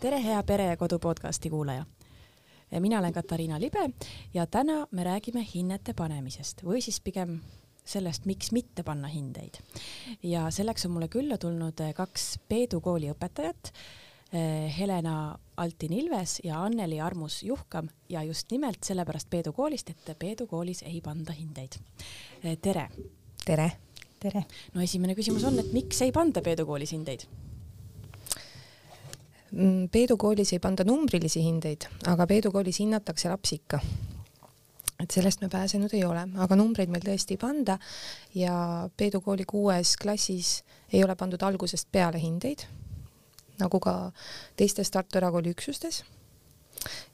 tere, hea Pere ja Kodu podcasti kuulaja. mina olen Katariina Libe ja täna me räägime hinnete panemisest või siis pigem sellest, miks mitte panna hindeid. ja selleks on mulle külla tulnud kaks Peedu kooli õpetajat, Helena Altin-Ilves ja Anneli Armus Juhkam ja just nimelt sellepärast Peedu koolist, et Peedu koolis ei panda hindeid. tere. tere. tere. no esimene küsimus on, et miks ei panda Peedu koolis hindeid? Mm, Peedu koolis ei panda numbrilisi hindeid, aga Peedu koolis hinnatakse lapsi ikka. et sellest me pääsenud ei ole, aga numbreid meil tõesti ei panda ja Peedu kooli kuues klassis ei ole pandud algusest peale hindeid, nagu ka teistes Tartu Erakooli üksustes.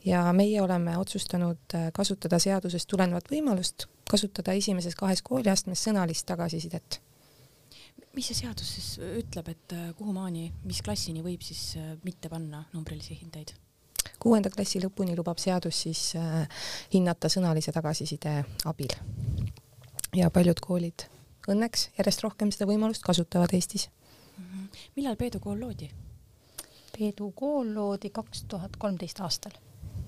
ja meie oleme otsustanud äh, kasutada seadusest tulenevat võimalust kasutada esimeses kahes kooliastmes sõnalist tagasisidet mis see seadus siis ütleb, et äh, kuhumaani, mis klassini võib siis äh, mitte panna numbrilisi hindeid? kuuenda klassi lõpuni lubab seadus siis äh, hinnata sõnalise tagasiside abil. ja paljud koolid õnneks järjest rohkem seda võimalust kasutavad Eestis mm. -hmm. millal Peedu kool loodi? Peedu kool loodi kaks tuhat kolmteist aastal.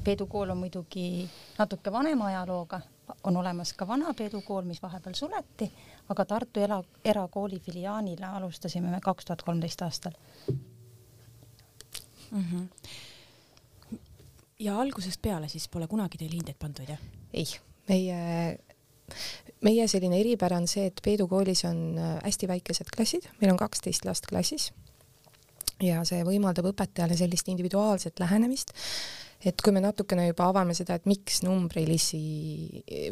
Peedu kool on muidugi natuke vanema ajalooga, on olemas ka vana Peedu kool, mis vahepeal suleti, aga Tartu era, erakooli filiaalile alustasime me kaks tuhat kolmteist aastal mm. -hmm. ja algusest peale siis pole kunagi teil hindeid pandud, jah? ei, meie meie selline eripära on see, et Peedu koolis on äh, hästi väikesed klassid, meil on kaksteist last klassis ja see võimaldab õpetajale sellist individuaalset lähenemist et kui me natukene juba avame seda, et miks numbrilisi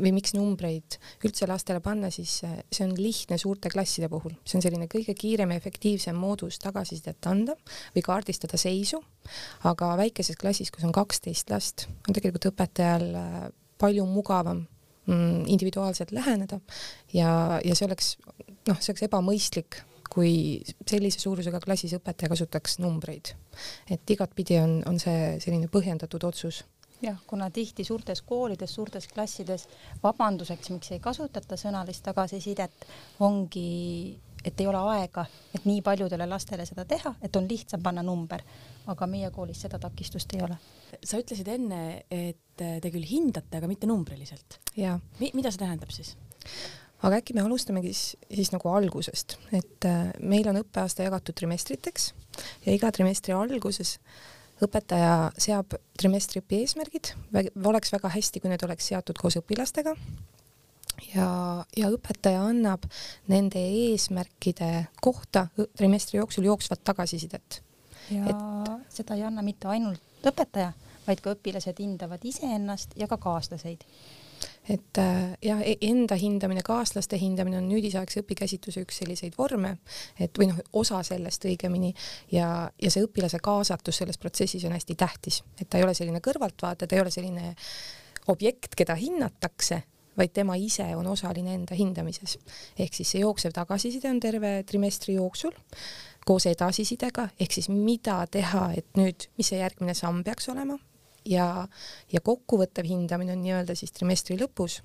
või miks numbreid üldse lastele panna, siis see on lihtne suurte klasside puhul, see on selline kõige kiirem ja efektiivsem moodus tagasisidet anda või kaardistada seisu. aga väikeses klassis, kus on kaksteist last, on tegelikult õpetajal äh, palju mugavam mm, individuaalselt läheneda ja, ja see oleks noh, see oleks ebamõistlik kui sellise suurusega klassis õpetaja kasutaks numbreid. et igatpidi on, on see selline põhjendatud otsus jah, kuna tihti suurtes koolides, suurtes klassides vabanduseks, miks ei kasutata sõnalist tagasisidet, ongi, et ei ole aega, et nii paljudele lastele seda teha, et on lihtsam panna number, aga meie koolis seda takistust ei ole. sa ütlesid enne, et te küll hindate, aga mitte numbriliselt. Mi. mida see tähendab siis? Aga äkki me alustamegi siis, siis nagu algusest, et äh, meil on õppeaasta jagatud trimestriteks ja iga trimestri alguses õpetaja seab trimestri õpi eesmärgid, oleks väga hästi, kui need oleks seatud koos õpilastega. Ja, ja õpetaja annab nende eesmärkide kohta trimestri jooksul jooksvat tagasisidet. ja et... seda ei anna mitte ainult õpetaja, vaid ka õpilased hindavad iseennast ja ka kaaslaseid et äh, jah, e-, enda hindamine, kaaslaste hindamine on nüüdisaegse õpikäsitluse üks selliseid vorme, et või noh, osa sellest õigemini. Ja, ja see õpilase kaasatus selles protsessis on hästi tähtis, et ta ei ole selline kõrvaltvaataja, ta ei ole selline objekt, keda hinnatakse, vaid tema ise on osaline enda hindamises. ehk siis see jooksev tagasiside on terve trimestri jooksul koos edasisidega, ehk siis mida teha, et nüüd, mis see järgmine samm peaks olema, ja, ja kokkuvõttev hindamine on nii-öelda siis trimestri lõpus,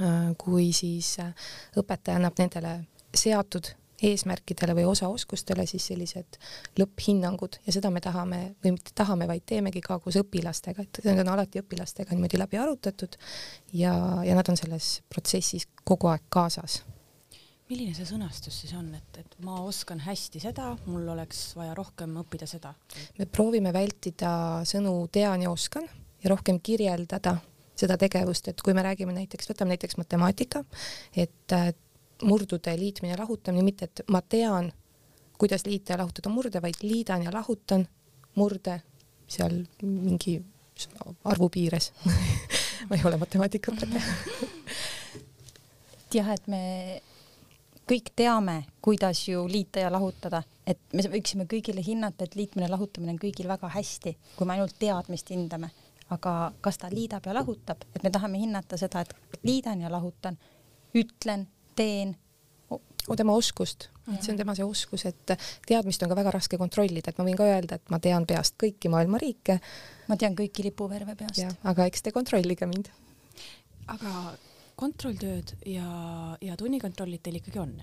äh, kui siis äh, õpetaja annab nendele seatud eesmärkidele või osaoskustele siis sellised lõpphinnangud. Ja seda me tahame või mitte tahame, vaid teemegi ka koos õpilastega, et need on alati õpilastega niimoodi läbi arutatud ja, ja nad on selles protsessis kogu aeg kaasas milline see sõnastus siis on, et, et ma oskan hästi seda, mul oleks vaja rohkem õppida seda? me proovime vältida sõnu tean ja oskan ja rohkem kirjeldada seda tegevust, et kui me räägime näiteks, võtame näiteks matemaatika, et murdude liitmine, lahutamine, mitte et ma tean, kuidas liita ja lahutada murde, vaid liidan ja lahutan murde seal mingi arvu piires. Ma ei ole matemaatikaõpetaja jah, et me kõik teame, kuidas ju liita ja lahutada, et me võiksime kõigile hinnata, et liitmine-lahutamine on kõigil väga hästi, kui me ainult teadmist hindame, aga kas ta liidab ja lahutab, et me tahame hinnata seda, et liidan ja lahutan, ütlen, teen. O tema oskust, see on tema see oskus, et teadmist on ka väga raske kontrollida, et ma võin ka öelda, et ma tean peast kõiki maailma riike. ma tean kõiki lipuvärve peast. aga eks te kontrollige mind. aga kontrolltööd ja, ja tunnikontrollid teil ikkagi on?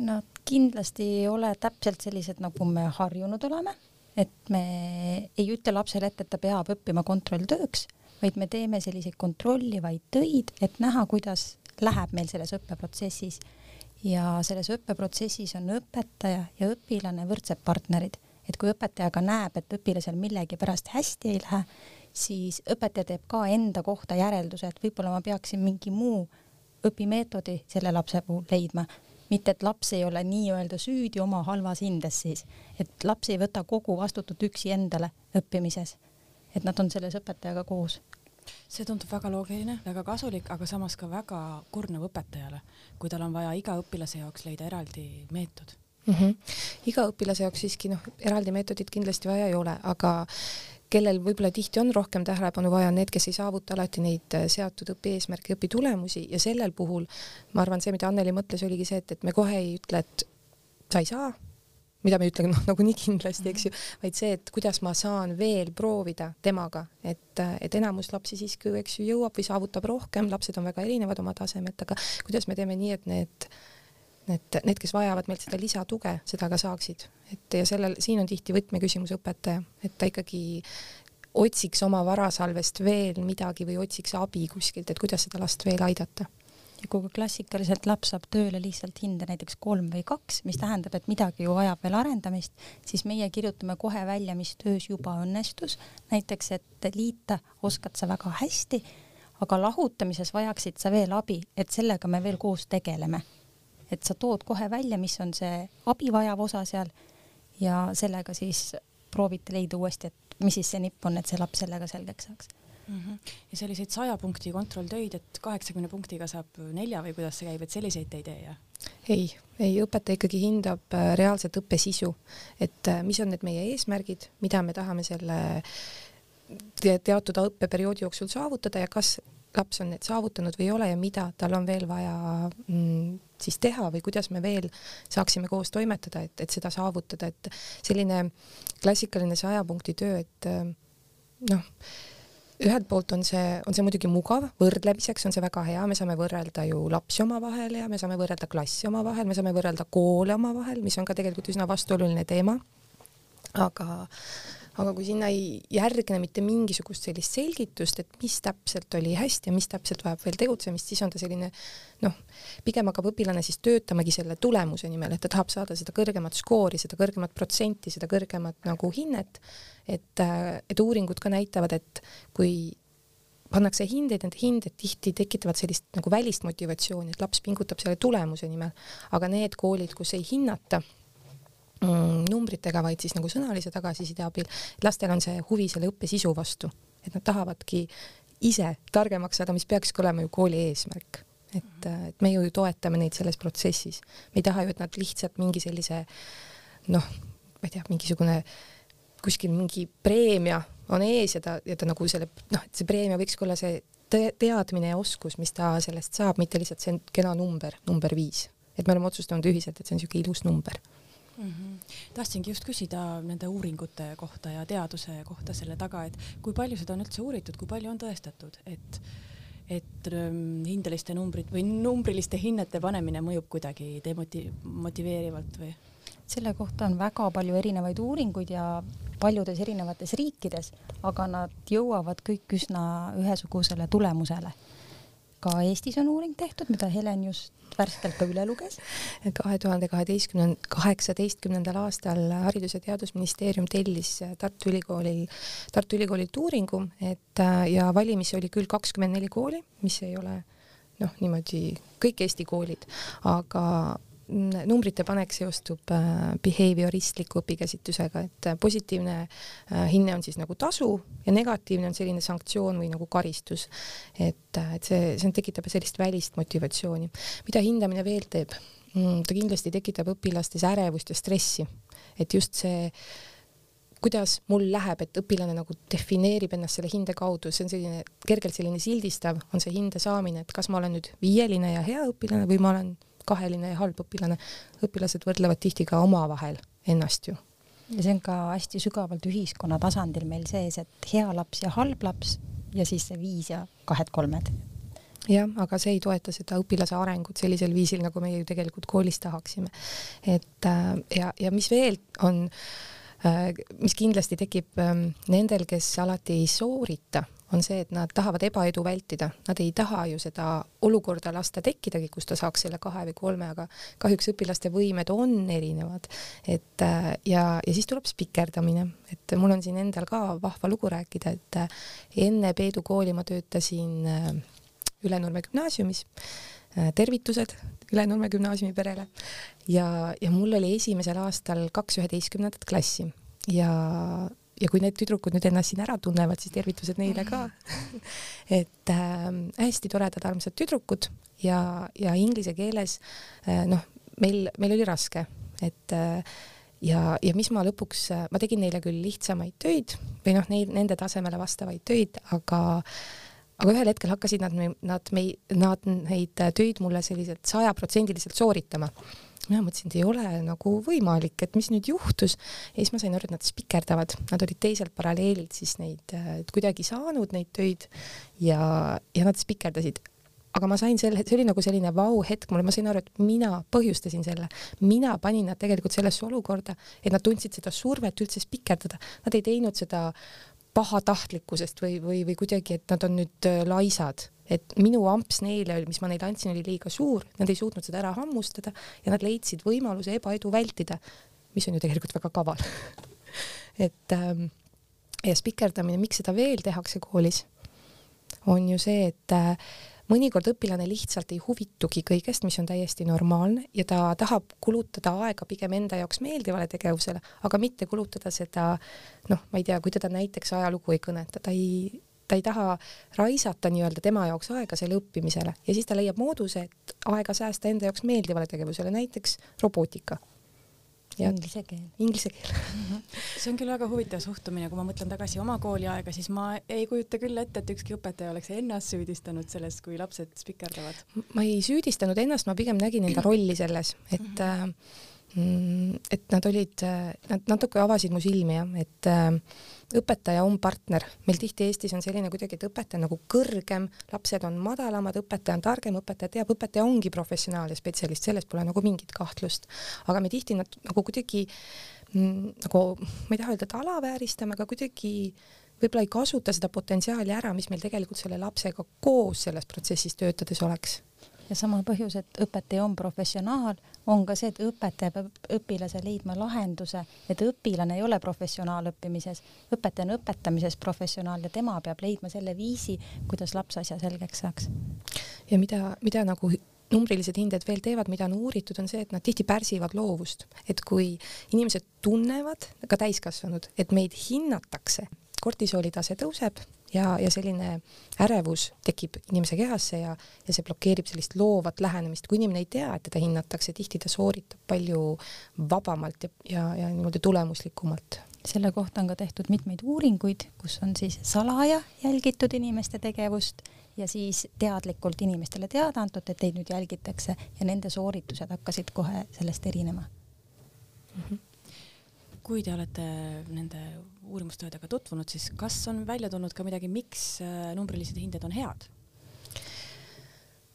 Nad kindlasti ei ole täpselt sellised, nagu me harjunud oleme, et me ei ütle lapsele ette, et ta peab õppima kontrolltööks, vaid me teeme selliseid kontrollivaid töid, et näha, kuidas läheb meil selles õppeprotsessis. ja selles õppeprotsessis on õpetaja ja õpilane võrdsed partnerid, et kui õpetaja ka näeb, et õpilasel millegipärast hästi ei lähe, siis õpetaja teeb ka enda kohta järelduse, et võib-olla ma peaksin mingi muu õpimeetodi selle lapse puhul leidma, mitte et laps ei ole nii-öelda süüdi oma halvas hindes siis, et laps ei võta kogu vastutut üksi endale õppimises, et nad on selles õpetajaga koos see tundub väga loogiline, väga kasulik, aga samas ka väga kurnav õpetajale, kui tal on vaja iga õpilase jaoks leida eraldi meetod mm. -hmm. iga õpilase jaoks siiski noh, eraldi meetodit kindlasti vaja ei ole, aga kellel võib-olla tihti on rohkem tähelepanu vaja, need, kes ei saavuta alati neid äh, seatud õpieesmärke, õpitulemusi. Ja sellel puhul ma arvan, see, mida Anneli mõtles, oligi see, et, et me kohe ei ütle, et sa ei saa mida me ei ütle noh, nagunii kindlasti, eks ju, vaid see, et kuidas ma saan veel proovida temaga, et, et enamus lapsi siiski, eks ju, jõuab või saavutab rohkem, lapsed on väga erinevad oma tasemelt, aga kuidas me teeme nii, et need, need, need, kes vajavad meilt seda lisatuge, seda ka saaksid, et ja sellel, siin on tihti võtmeküsimus õpetaja, et ta ikkagi otsiks oma varasalvest veel midagi või otsiks abi kuskilt, et kuidas seda last veel aidata ja kui klassikaliselt laps saab tööle lihtsalt hinde näiteks kolm või kaks, mis tähendab, et midagi ju vajab veel arendamist, siis meie kirjutame kohe välja, mis töös juba õnnestus. näiteks, et liita oskad sa väga hästi, aga lahutamises vajaksid sa veel abi, et sellega me veel koos tegeleme. Et sa tood kohe välja, mis on see abi vajav osa seal ja sellega siis proovite leida uuesti, et mis siis see nipp on, et see laps sellega selgeks saaks mm. -hmm. ja selliseid saja punkti kontrolltöid, et kaheksakümne punktiga saab nelja või kuidas see käib, et selliseid te ei tee, jah? ei, ei õpetaja ikkagi hindab äh, reaalset õppe sisu, et äh, mis on need meie eesmärgid, mida me tahame selle te teatud õppeperioodi jooksul saavutada ja kas laps on need saavutanud või ei ole ja mida tal on veel vaja mm, siis teha või kuidas me veel saaksime koos toimetada, et, et seda saavutada, et selline klassikaline saja punkti töö, et äh, noh, ühelt poolt on see, on see muidugi mugav, võrdlemiseks on see väga hea, me saame võrrelda ju lapsi omavahel ja me saame võrrelda klassi omavahel, me saame võrrelda koole omavahel, mis on ka tegelikult üsna vastuoluline teema. aga aga kui sinna ei järgne mitte mingisugust sellist selgitust, et mis täpselt oli hästi ja mis täpselt vajab veel tegutsemist, siis on ta selline noh, pigem hakkab õpilane siis töötamagi selle tulemuse nimel, et ta tahab saada seda kõrgemat skoori, seda kõrgemat protsenti, seda kõrgemat nagu hinnet. et, et uuringud ka näitavad, et kui pannakse hindeid, need hinded tihti tekitavad sellist nagu välist motivatsiooni, et laps pingutab selle tulemuse nimel, aga need koolid, kus ei hinnata numbritega, vaid siis nagu sõnalise tagasiside abil. lastel on see huvi selle õppe sisu vastu, et nad tahavadki ise targemaks saada, mis peakski olema ju kooli eesmärk. et, et me ju toetame neid selles protsessis. me ei taha ju, et nad lihtsalt mingi sellise noh, ma ei tea, mingisugune kuskil mingi preemia on ees ja ta, ja ta nagu selle noh, et see preemia võikski olla see teadmine ja oskus, mis ta sellest saab, mitte lihtsalt see kena number, number viis. et me oleme otsustanud ühiselt, et see on niisugune ilus number mm. -hmm. tahtsingi just küsida nende uuringute kohta ja teaduse kohta selle taga, et kui palju seda on üldse uuritud, kui palju on tõestatud, et et ähm, hindeliste numbrid või numbriliste hinnete panemine mõjub kuidagi demoti-, motiveerivalt või? selle kohta on väga palju erinevaid uuringuid ja paljudes erinevates riikides, aga nad jõuavad kõik üsna ühesugusele tulemusele ka Eestis on uuring tehtud, mida Helen just värskelt ka üle luges. kahe tuhande kaheteistkümnendal, kaheksateistkümnendal aastal Haridus- ja Teadusministeerium tellis Tartu Ülikoolil, Tartu Ülikoolilt uuringu, et ja valimisi oli küll kakskümmend neli kooli, mis ei ole noh, niimoodi kõik Eesti koolid, aga numbrite panek seostub äh, behavioristliku õpikäsitlusega, et äh, positiivne äh, hinne on siis nagu tasu ja negatiivne on selline sanktsioon või nagu karistus. et, et see, see tekitab sellist välist motivatsiooni. mida hindamine veel teeb? Mm, ta kindlasti tekitab õpilastes ärevust ja stressi, et just see kuidas mul läheb, et õpilane nagu defineerib ennast selle hinde kaudu, see on selline kergelt selline sildistav, on see hinde saamine, et kas ma olen nüüd viieline ja hea õpilane või ma olen kaheline ja halb õpilane. õpilased võrdlevad tihti ka omavahel ennast ju. ja see on ka hästi sügavalt ühiskonna tasandil meil sees, et hea laps ja halb laps ja siis see viis ja kahed-kolmed. jah, aga see ei toeta seda õpilase arengut sellisel viisil, nagu meie ju tegelikult koolis tahaksime. et äh, ja, ja mis veel on, äh, mis kindlasti tekib ähm, nendel, kes alati ei soorita, on see, et nad tahavad ebaedu vältida, nad ei taha ju seda olukorda lasta tekkidagi, kus ta saaks selle kahe või kolme, aga kahjuks õpilaste võimed on erinevad. et äh, ja, ja siis tuleb spikerdamine, et mul on siin endal ka vahva lugu rääkida, et enne Peedu kooli ma töötasin Ülenurme gümnaasiumis. Äh, tervitused Ülenurme gümnaasiumi perele ja, ja mul oli esimesel aastal kaks üheteistkümnendat klassi ja, ja kui need tüdrukud nüüd ennast siin ära tunnevad, siis tervitused neile ka. Et äh, hästi toredad, armsad tüdrukud ja, ja inglise keeles äh, noh, meil, meil oli raske, et äh, ja, ja mis ma lõpuks, ma tegin neile küll lihtsamaid töid või noh, neid, nende tasemele vastavaid töid, aga aga ühel hetkel hakkasid nad, nad, nad neid töid mulle selliselt sajaprotsendiliselt sooritama. Mina mõtlesin, et ei ole nagu võimalik, et mis nüüd juhtus. Ja siis ma sain aru, et nad spikerdavad, nad olid teiselt paralleelilt siis neid kuidagi saanud neid töid ja, ja nad spikerdasid. Aga ma sain selle, see oli nagu selline vau-hetk mulle, ma sain aru, et mina põhjustasin selle, mina panin nad tegelikult sellesse olukorda, et nad tundsid seda survet üldse spikerdada, nad ei teinud seda pahatahtlikkusest või, või, või kuidagi, et nad on nüüd äh, laisad, et minu amps neile, mis ma neile andsin, oli liiga suur, nad ei suutnud seda ära hammustada ja nad leidsid võimaluse ebaedu vältida, mis on ju tegelikult väga kaval. Et ähm, ja spikerdamine, miks seda veel tehakse koolis, on ju see, et äh, mõnikord õpilane lihtsalt ei huvitugi kõigest, mis on täiesti normaalne ja ta tahab kulutada aega pigem enda jaoks meeldivale tegevusele, aga mitte kulutada seda noh, ma ei tea, kui teda näiteks ajalugu ei kõneta, ta ei, ta ei taha raisata nii-öelda tema jaoks aega selle õppimisele ja siis ta leiab mooduse, et aega säästa enda jaoks meeldivale tegevusele, näiteks robootika Inglise keel. Inglise keel see on küll väga huvitav suhtumine, kui ma mõtlen tagasi oma kooliaega, siis ma ei kujuta küll ette, et ükski õpetaja oleks ennast süüdistanud selles, kui lapsed spikerdavad. ma ei süüdistanud ennast, ma pigem nägin enda rolli selles, et mm -hmm. Äh, et nad olid, nad natuke avasid mu silmi jah, et äh, õpetaja on partner, meil tihti Eestis on selline kuidagi, et õpetaja on nagu kõrgem, lapsed on madalamad, õpetaja on targem, õpetaja teab, õpetaja ongi professionaal ja spetsialist, selles pole nagu mingit kahtlust. aga me tihti nad nagu kuidagi mm, nagu, ma ei taha öelda, et alavääristame, aga kuidagi võib-olla ei kasuta seda potentsiaali ära, mis meil tegelikult selle lapsega koos selles protsessis töötades oleks ja sama põhjus, et õpetaja on professionaal, on ka see, et õpetaja peab õpilase leidma lahenduse, et õpilane ei ole professionaal õppimises, õpetaja on õpetamises professionaal ja tema peab leidma selle viisi, kuidas laps asja selgeks saaks. ja mida, mida nagu numbrilised hinded veel teevad, mida on uuritud, on see, et nad tihti pärsivad loovust, et kui inimesed tunnevad, ka täiskasvanud, et meid hinnatakse, kortisooli tase tõuseb ja, ja selline ärevus tekib inimese kehasse ja, ja see blokeerib sellist loovat lähenemist, kui inimene ei tea, et teda hinnatakse, tihti ta sooritab palju vabamalt ja, ja, ja niimoodi tulemuslikumalt selle kohta on ka tehtud mitmeid uuringuid, kus on siis salaja jälgitud inimeste tegevust ja siis teadlikult inimestele teada antud, et teid nüüd jälgitakse ja nende sooritused hakkasid kohe sellest erinema mm. -hmm. kui te olete nende uurimustöödega tutvunud, siis kas on välja tulnud ka midagi, miks äh, numbrilised hinded on head?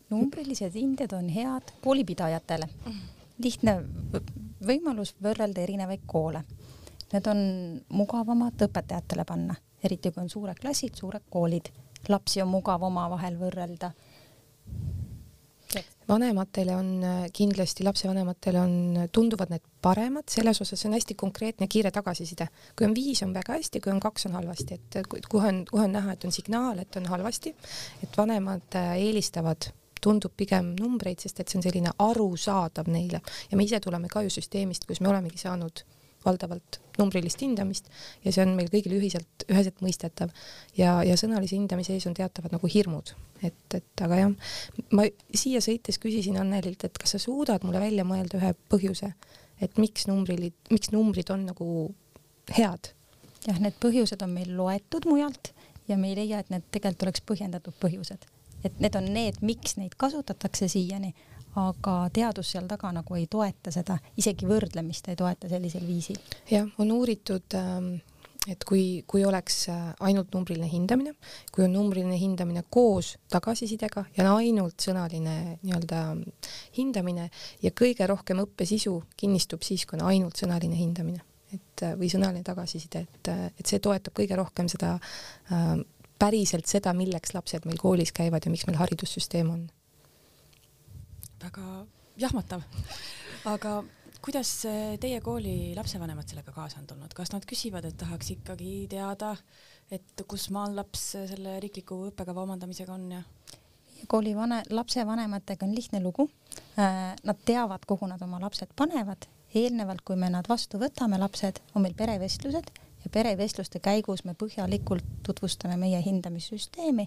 numbrilised hinded on head koolipidajatele. lihtne võimalus võrrelda erinevaid koole. Need on mugavamad õpetajatele panna, eriti kui on suured klassid, suured koolid. lapsi on mugav omavahel võrrelda vanematele on kindlasti, lapsevanematele on, tunduvad need paremad, selles osas on hästi konkreetne kiire tagasiside. kui on viis, on väga hästi, kui on kaks, on halvasti, et kui on, kui on näha, et on signaal, et on halvasti, et vanemad äh, eelistavad tundub pigem numbreid, sest et see on selline arusaadav neile. Ja me ise tuleme ka ju süsteemist, kus me olemegi saanud valdavalt numbrilist hindamist ja see on meil kõigil ühiselt, üheselt mõistetav. ja, ja sõnalise hindamise ees on teatavad nagu hirmud, et, et aga jah, ma siia sõites küsisin Annelilt, et kas sa suudad mulle välja mõelda ühe põhjuse, et miks numbrilid, miks numbrid on nagu head? jah, need põhjused on meil loetud mujalt ja me ei leia, et need tegelikult oleks põhjendatud põhjused. et need on need, miks neid kasutatakse siiani, aga teadus seal taga nagu ei toeta seda, isegi võrdlemist ei toeta sellisel viisil. jah, on uuritud ähm, et kui, kui oleks äh, ainult numbriline hindamine, kui on numbriline hindamine koos tagasisidega ja ainult sõnaline nii-öelda hindamine ja kõige rohkem õppesisu kinnistub siis, kui on ainult sõnaline hindamine, et või sõnaline tagasiside, et, et see toetab kõige rohkem seda äh, päriselt seda, milleks lapsed meil koolis käivad ja miks meil haridussüsteem on. Väga jahmatav, aga kuidas teie kooli lapsevanemad sellega kaasa on tulnud, kas nad küsivad, et tahaks ikkagi teada, et kus maal laps selle riikliku õppekava omandamisega on ja? kooli vane, lapsevanematega on lihtne lugu. Äh, nad teavad, kuhu nad oma lapsed panevad. eelnevalt, kui me nad vastu võtame, lapsed, on meil perevestlused ja perevestluste käigus me põhjalikult tutvustame meie hindamissüsteemi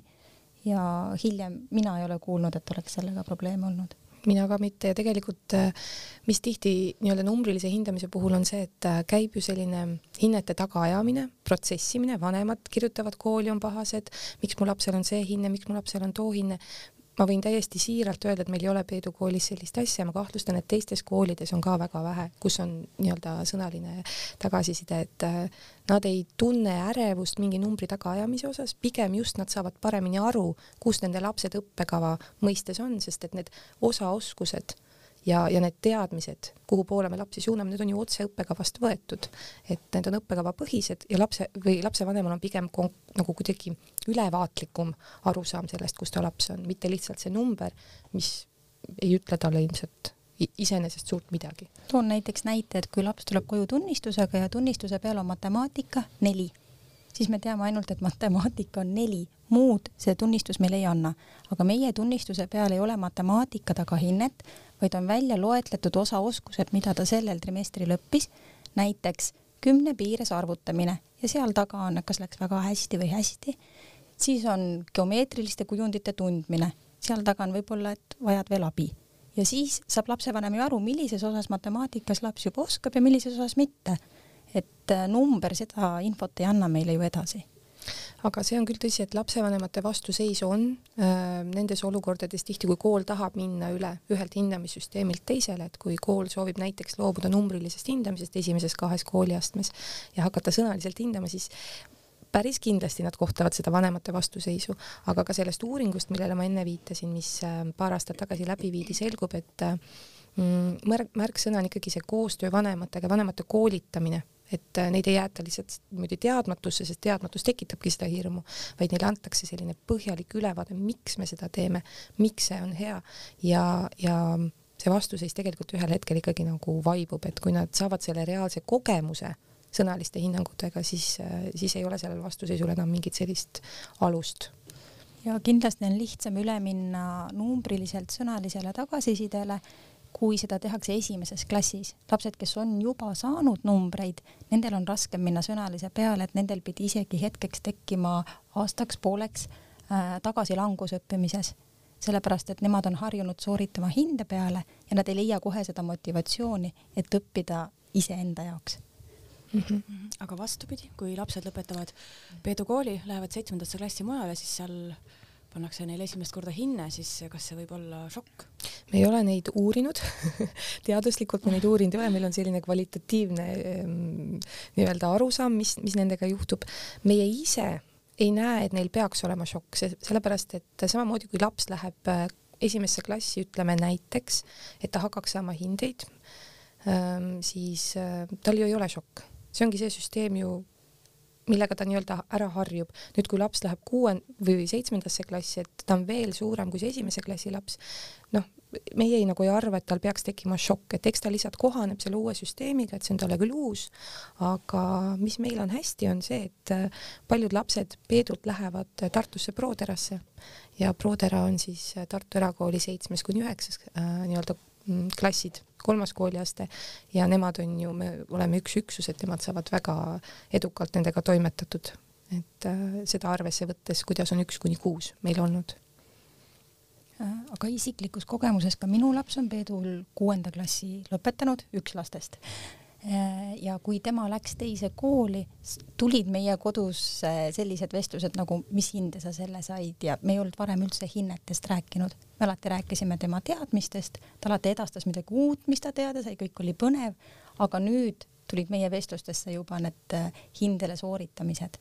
ja hiljem mina ei ole kuulnud, et oleks sellega probleeme olnud mina ka mitte. Ja tegelikult äh, mis tihti nii-öelda numbrilise hindamise puhul on see, et äh, käib ju selline hinnete tagaajamine, protsessimine, vanemad kirjutavad kooli, on pahased, miks mu lapsel on see hinne, miks mu lapsel on too hinne ma võin täiesti siiralt öelda, et meil ei ole Peedu koolis sellist asja, ma kahtlustan, et teistes koolides on ka väga vähe, kus on nii-öelda sõnaline tagasiside, et äh, nad ei tunne ärevust mingi numbri tagaajamise osas, pigem just nad saavad paremini aru, kus nende lapsed õppekava mõistes on, sest et need osaoskused ja, ja need teadmised, kuhu poole me lapsi suuname, need on ju otse õppekavast võetud. et need on õppekavapõhised ja lapse või lapsevanemal on pigem nagu kuidagi ülevaatlikum arusaam sellest, kus ta laps on, mitte lihtsalt see number, mis ei ütle talle ilmselt iseenesest suurt midagi. toon näiteks näite, et kui laps tuleb koju tunnistusega ja tunnistuse peal on matemaatika neli, siis me teame ainult, et matemaatika on neli, muud see tunnistus meile ei anna. aga meie tunnistuse peal ei ole matemaatika taga hinnet, vaid on välja loetletud osaoskused, mida ta sellel trimestril õppis, näiteks kümne piires arvutamine ja seal taga on, kas läks väga hästi või hästi, siis on geomeetriliste kujundite tundmine, seal taga on võib-olla, et vajad veel abi ja siis saab lapsevanem ju aru, millises osas matemaatikas laps juba oskab ja millises osas mitte. Et äh, number seda infot ei anna meile ju edasi. Aga see on küll tõsi, et lapsevanemate vastuseis on äh, nendes olukordades tihti, kui kool tahab minna üle ühelt hindamissüsteemilt teisele, et kui kool soovib näiteks loobuda numbrilisest hindamisest esimeses kahes kooliastmes ja hakata sõnaliselt hindama, siis päris kindlasti nad kohtavad seda vanemate vastuseisu, aga ka sellest uuringust, millele ma enne viitasin, mis äh, paar aastat tagasi läbi viidi, selgub, et äh, mm, märk, märksõna on ikkagi see koostöö vanematega, vanemate koolitamine et äh, neid ei jäeta lihtsalt niimoodi teadmatusse, sest teadmatus tekitabki seda hirmu, vaid neile antakse selline põhjalik ülevaade, miks me seda teeme, miks see on hea. Ja, ja see vastuseis tegelikult ühel hetkel ikkagi nagu vaibub, et kui nad saavad selle reaalse kogemuse sõnaliste hinnangutega, siis, äh, siis ei ole sellel vastuseisul enam mingit sellist alust. Ja kindlasti on lihtsam üle minna numbriliselt sõnalisele tagasisidele kui seda tehakse esimeses klassis. lapsed, kes on juba saanud numbreid, nendel on raskem minna sõnalise peale, et nendel pidi isegi hetkeks tekkima aastaks-pooleks äh, tagasilangus õppimises, sellepärast et nemad on harjunud sooritama hinde peale ja nad ei leia kohe seda motivatsiooni, et õppida iseenda jaoks Mm -hmm. aga vastupidi, kui lapsed lõpetavad Peedu kooli, lähevad seitsmendasse klassi mujale, siis seal pannakse neile esimest korda hinne, siis kas see võib olla šokk? me ei ole neid uurinud teaduslikult me neid uurinud ei ole, meil on selline kvalitatiivne ehm, nii-öelda arusaam, mis, mis nendega juhtub. meie ise ei näe, et neil peaks olema šokk, sellepärast et samamoodi kui laps läheb äh, esimesse klassi, ütleme näiteks, et ta hakkaks saama hindeid, ehm, siis äh, tal ju ei ole šokk, see ongi see süsteem ju millega ta nii-öelda ära harjub. nüüd, kui laps läheb kuue või seitsmendasse klassi, et ta on veel suurem kui see esimese klassi laps, noh, meie ei, nagu ei arva, et tal peaks tekkima šokk, et eks ta lihtsalt kohaneb selle uue süsteemiga, et see on talle küll uus, aga mis meil on hästi, on see, et äh, paljud lapsed Peedult lähevad Tartusse Prooderasse ja Proodera on siis Tartu Erakooli seitsmes kuni üheksas äh, nii-öelda mm, klassid kolmas kooliaste ja nemad on ju, me oleme üks üksus, et nemad saavad väga edukalt nendega toimetatud, et äh, seda arvesse võttes, kuidas on üks kuni kuus meil olnud. Äh, aga isiklikus kogemuses ka minu laps on Peedul kuuenda klassi lõpetanud, üks lastest ja kui tema läks teise kooli, tulid meie kodus sellised vestlused nagu, mis hinde sa selle said ja me ei olnud varem üldse hinnetest rääkinud. me alati rääkisime tema teadmistest, ta alati edastas midagi uut, mis ta teada sai, kõik oli põnev, aga nüüd tulid meie vestlustesse juba need äh, hindele sooritamised.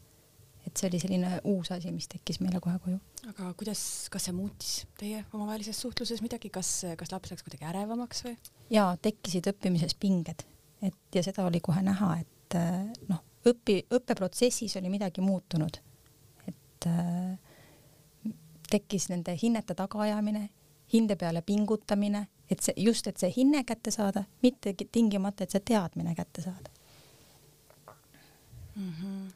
et see oli selline uus asi, mis tekkis meile kohe koju. aga kuidas, kas see muutis teie omavahelises suhtluses midagi, kas, kas laps läks kuidagi ärevamaks või? ja tekkisid õppimises pinged, et ja seda oli kohe näha, et äh, noh, õpi, õppeprotsessis oli midagi muutunud, et äh, tekkis nende hinnete tagaajamine, hinde peale pingutamine, et see just, et see hinne kätte saada, mitte tingimata, et see teadmine kätte saada mm. -hmm.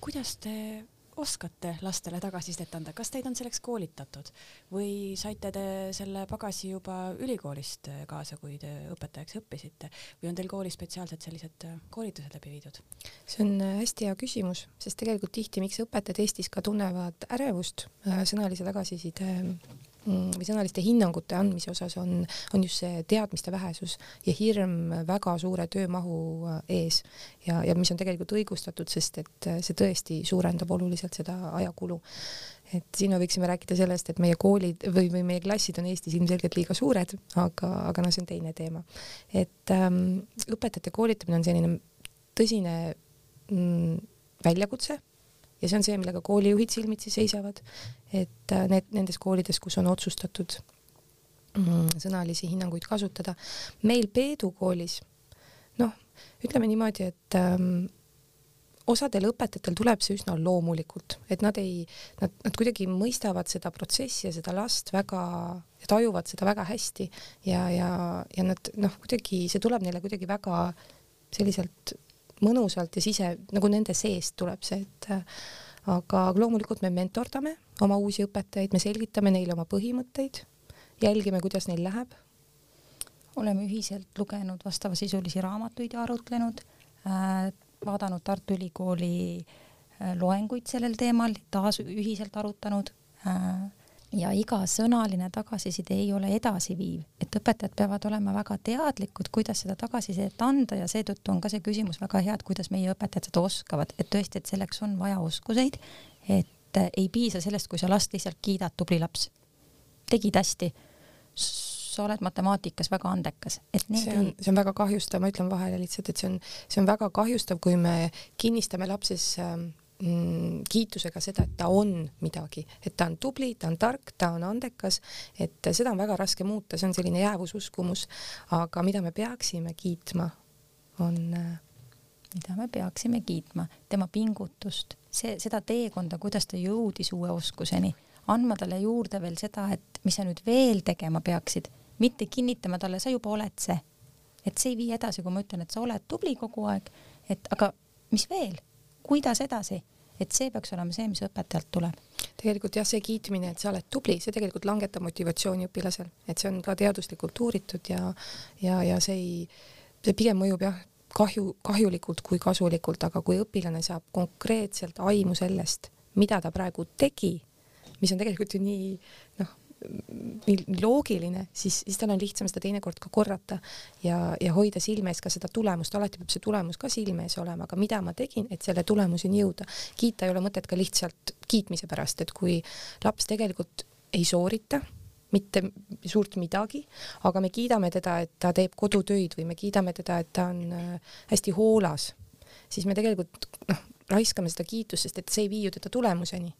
kuidas te oskate lastele tagasisidet anda, kas teid on selleks koolitatud? Või saite te selle pagasi juba ülikoolist kaasa, kui te õpetajaks õppisite? Või on teil koolis spetsiaalselt sellised koolitused läbi viidud? see on hästi hea küsimus, sest tegelikult tihti, miks õpetajad Eestis ka tunnevad ärevust äh, sõnalise tagasiside Mm, või sõnaliste hinnangute andmise osas on, on just see teadmiste vähesus ja hirm väga suure töömahu äh, ees ja, ja mis on tegelikult õigustatud, sest et äh, see tõesti suurendab oluliselt seda ajakulu. et siin me võiksime rääkida sellest, et meie koolid või, või meie klassid on Eestis ilmselgelt liiga suured, aga, aga noh, see on teine teema. et ähm, õpetajate koolitamine on selline tõsine mm, väljakutse ja see on see, millega koolijuhid silmitsi seisavad, et äh, need nendes koolides, kus on otsustatud mm, sõnalisi hinnanguid kasutada. meil Peedu koolis, noh, ütleme niimoodi, et ähm, osadel õpetajatel tuleb see üsna loomulikult, et nad ei, nad, nad kuidagi mõistavad seda protsessi ja seda last väga, tajuvad seda väga hästi ja, ja, ja nad noh, kuidagi see tuleb neile kuidagi väga selliselt mõnusalt ja sise, nagu nende seest tuleb see, et aga loomulikult me mentordame oma uusi õpetajaid, me selgitame neile oma põhimõtteid, jälgime, kuidas neil läheb. oleme ühiselt lugenud vastavasisulisi raamatuid ja arutlenud äh,, vaadanud Tartu Ülikooli äh, loenguid sellel teemal, taas ühiselt arutanud äh, ja iga sõnaline tagasiside ei ole edasiviiv, et õpetajad peavad olema väga teadlikud, kuidas seda tagasisidet anda ja seetõttu on ka see küsimus väga hea, et kuidas meie õpetajad seda oskavad, et tõesti, et selleks on vaja oskuseid, et ei piisa sellest, kui sa last lihtsalt kiidad, tubli laps, tegid hästi, sa oled matemaatikas väga andekas, et need see on, see on väga kahjustav, ma ütlen vahele lihtsalt, et see on, see on väga kahjustav, kui me kinnistame lapses äh, mm, kiitusega seda, et ta on midagi, et ta on tubli, ta on tark, ta on andekas, et seda on väga raske muuta, see on selline jäävususkumus, aga mida me peaksime kiitma, on äh, mida me peaksime kiitma, tema pingutust, see, seda teekonda, kuidas ta jõudis uue oskuseni, andma talle juurde veel seda, et mis sa nüüd veel tegema peaksid, mitte kinnitama talle, sa juba oled see. et see ei vii edasi, kui ma ütlen, et sa oled tubli kogu aeg, et aga mis veel, kuidas edasi et see peaks olema see, mis õpetajalt tuleb. tegelikult jah, see kiitmine, et sa oled tubli, see tegelikult langetab motivatsiooni õpilasel, et see on ka teaduslikult uuritud ja ja, ja see ei, see pigem mõjub jah, kahju, kahjulikult kui kasulikult, aga kui õpilane saab konkreetselt aimu sellest, mida ta praegu tegi, mis on tegelikult ju nii noh, loogiline, siis, siis tal on lihtsam seda teinekord ka korrata ja, ja hoida silme ees ka seda tulemust, alati peab see tulemus ka silme ees olema, aga mida ma tegin, et selle tulemuseni jõuda. kiita ei ole mõtet ka lihtsalt kiitmise pärast, et kui laps tegelikult ei soorita mitte suurt midagi, aga me kiidame teda, et ta teeb kodutöid või me kiidame teda, et ta on äh, hästi hoolas, siis me tegelikult noh, raiskame seda kiitust, sest et see ei vii ju teda tulemuseni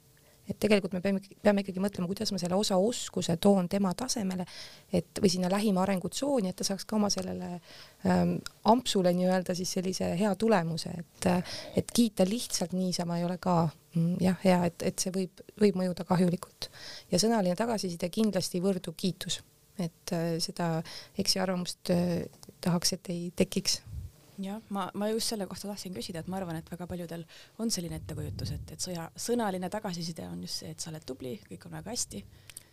et tegelikult me peame, peame ikkagi mõtlema, kuidas ma selle osa oskuse toon tema tasemele, et või sinna lähima arengutsooni, et ta saaks ka oma sellele ähm, ampsule nii-öelda siis sellise hea tulemuse, et et kiita lihtsalt niisama ei ole ka mm, jah, hea, et, et see võib, võib mõjuda kahjulikult. ja sõnaline tagasiside kindlasti ei võrdu kiitus, et äh, seda eksiarvamust äh, tahaks, et ei tekiks jah, ma, ma just selle kohta tahtsin küsida, et ma arvan, et väga paljudel on selline ettekujutus, et, et sõja, sõnaline tagasiside on just see, et sa oled tubli, kõik on väga hästi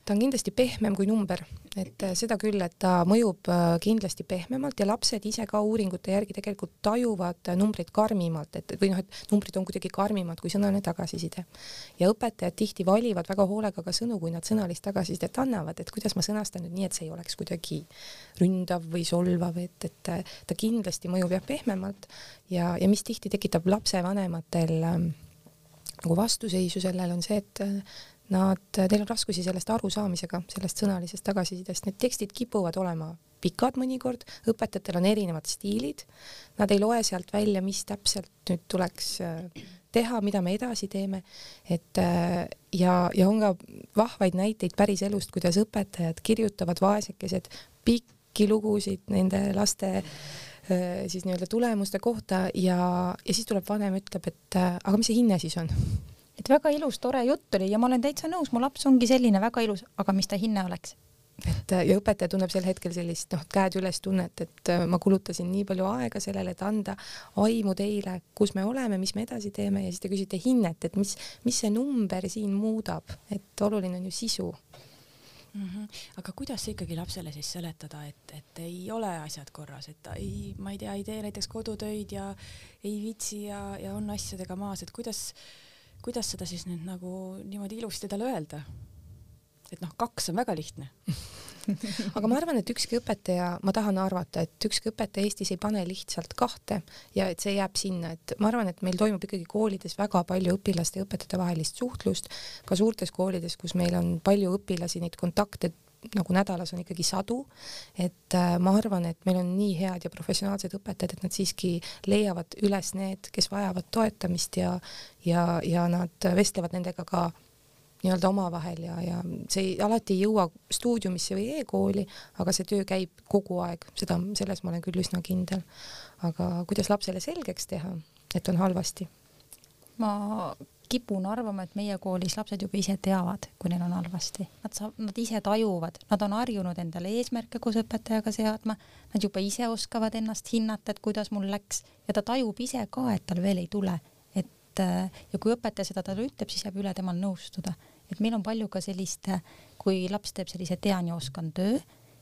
ta on kindlasti pehmem kui number, et äh, seda küll, et ta mõjub äh, kindlasti pehmemalt ja lapsed ise ka uuringute järgi tegelikult tajuvad numbreid karmimalt, et või noh, et numbrid on kuidagi karmimad kui sõnaline tagasiside. ja õpetajad tihti valivad väga hoolega ka sõnu, kui nad sõnalist tagasisidet annavad, et kuidas ma sõnastan nüüd nii, et see ei oleks kuidagi ründav või solvav, et, et äh, ta kindlasti mõjub jah pehmemalt. Ja, ja mis tihti tekitab lapsevanematel ähm, nagu vastuseisu sellele, on see, et nad, neil on raskusi sellest arusaamisega, sellest sõnalisest tagasisidest, need tekstid kipuvad olema pikad mõnikord, õpetajatel on erinevad stiilid, nad ei loe sealt välja, mis täpselt nüüd tuleks äh, teha, mida me edasi teeme, et äh, ja, ja on ka vahvaid näiteid päris elust, kuidas õpetajad kirjutavad vaesekesed pikki lugusid nende laste äh, siis nii-öelda tulemuste kohta ja, ja siis tuleb vanem, ütleb, et aga mis see hinne siis on et väga ilus, tore jutt oli ja ma olen täitsa nõus, mu laps ongi selline väga ilus, aga mis ta hinne oleks? et ja õpetaja tunneb sel hetkel sellist noh, käed üles tunnet, et äh, ma kulutasin nii palju aega sellele, et anda aimu teile, kus me oleme, mis me edasi teeme ja siis te küsite hinnet, et mis, mis see number siin muudab, et oluline on ju sisu mm. -hmm. aga kuidas ikkagi lapsele siis seletada, et, et ei ole asjad korras, et ta ei, ma ei tea, ei tee näiteks kodutöid ja ei viitsi ja, ja on asjadega maas, et kuidas kuidas seda siis nüüd nagu niimoodi ilusti talle öelda? et noh, kaks on väga lihtne aga ma arvan, et ükski õpetaja, ma tahan arvata, et ükski õpetaja Eestis ei pane lihtsalt kahte ja et see jääb sinna, et ma arvan, et meil toimub ikkagi koolides väga palju õpilaste ja õpetajate vahelist suhtlust, ka suurtes koolides, kus meil on palju õpilasi, neid kontakte nagu nädalas on ikkagi sadu, et äh, ma arvan, et meil on nii head ja professionaalsed õpetajad, et nad siiski leiavad üles need, kes vajavad toetamist ja ja, ja nad vestlevad nendega ka nii-öelda omavahel ja, ja see ei, alati ei jõua stuudiumisse või e-kooli, aga see töö käib kogu aeg, seda, selles ma olen küll üsna kindel. aga kuidas lapsele selgeks teha, et on halvasti? ma kipun arvama, et meie koolis lapsed juba ise teavad, kui neil on halvasti, nad saab, nad ise tajuvad, nad on harjunud endale eesmärke koos õpetajaga seadma, nad juba ise oskavad ennast hinnata, et kuidas mul läks. Ja ta tajub ise ka, et tal veel ei tule, et ja kui õpetaja seda talle ütleb, siis jääb üle temal nõustuda, et meil on palju ka sellist, kui laps teeb sellise tean ja oskan töö,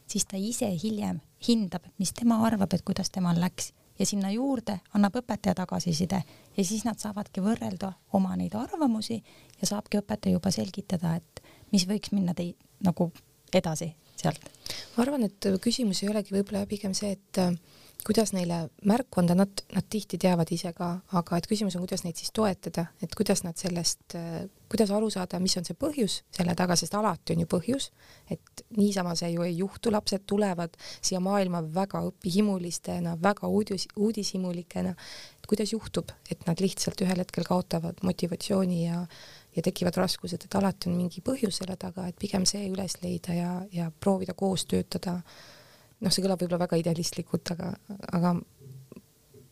siis ta ise hiljem hindab, mis tema arvab, et kuidas temal läks ja sinna juurde annab õpetaja tagasiside ja siis nad saavadki võrrelda oma neid arvamusi ja saabki õpetaja juba selgitada, et mis võiks minna tei-, nagu edasi sealt. ma arvan, et küsimus ei olegi võib-olla pigem see, et kuidas neile märku anda, nad, nad tihti teavad ise ka, aga et küsimus on, kuidas neid siis toetada, et kuidas nad sellest, kuidas aru saada, mis on see põhjus selle taga, sest alati on ju põhjus, et niisama see ju ei juhtu, lapsed tulevad siia maailma väga õpihimulistena, väga uudis, uudishimulikena. et kuidas juhtub, et nad lihtsalt ühel hetkel kaotavad motivatsiooni ja ja tekivad raskused, et alati on mingi põhjus selle taga, et pigem see üles leida ja, ja proovida koos töötada noh, see kõlab võib-olla väga idealistlikult, aga, aga